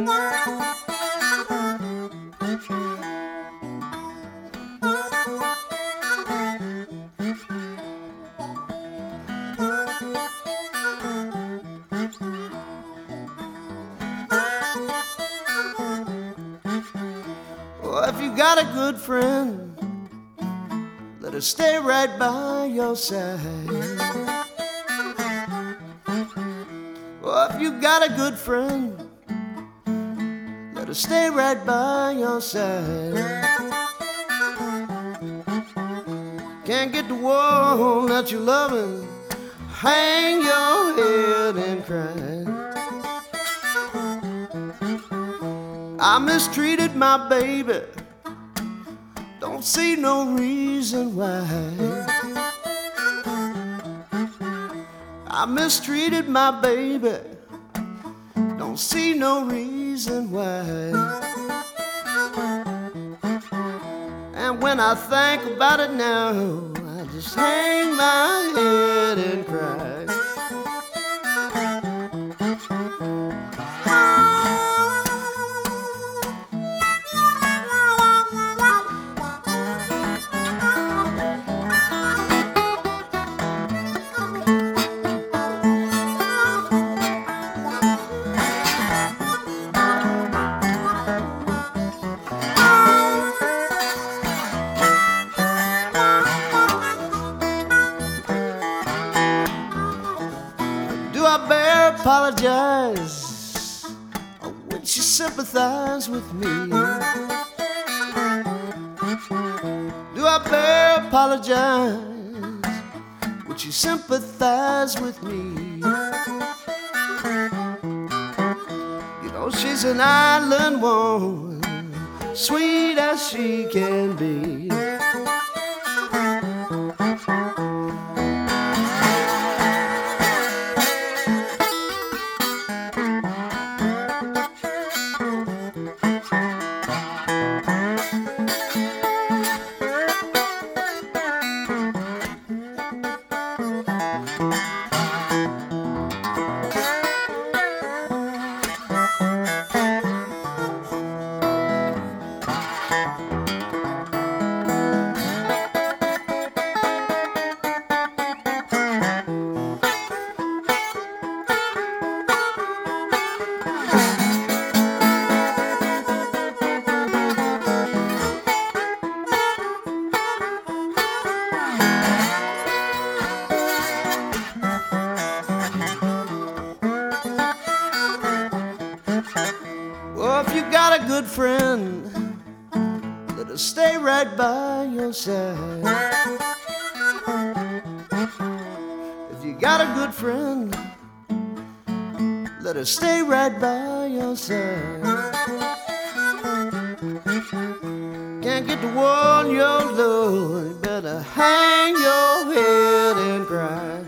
If you got a good friend, let her stay right by your side. Well, if you got a good friend, her stay right by your side. Can't get the one that you're loving, hang your head and cry. I mistreated my baby. Don't see no reason why. I mistreated my baby. Don't see no reason why. And when I think about it now, I just hang my head and cry. Apologize? Would you sympathize with me? Do I bear apologize? Would you sympathize with me? You know, she's an island woman, sweet as she can be. Good friend, let her stay right by your side. If you got a good friend, let her stay right by your side. Can't get the one you're loving, better hang your head and cry.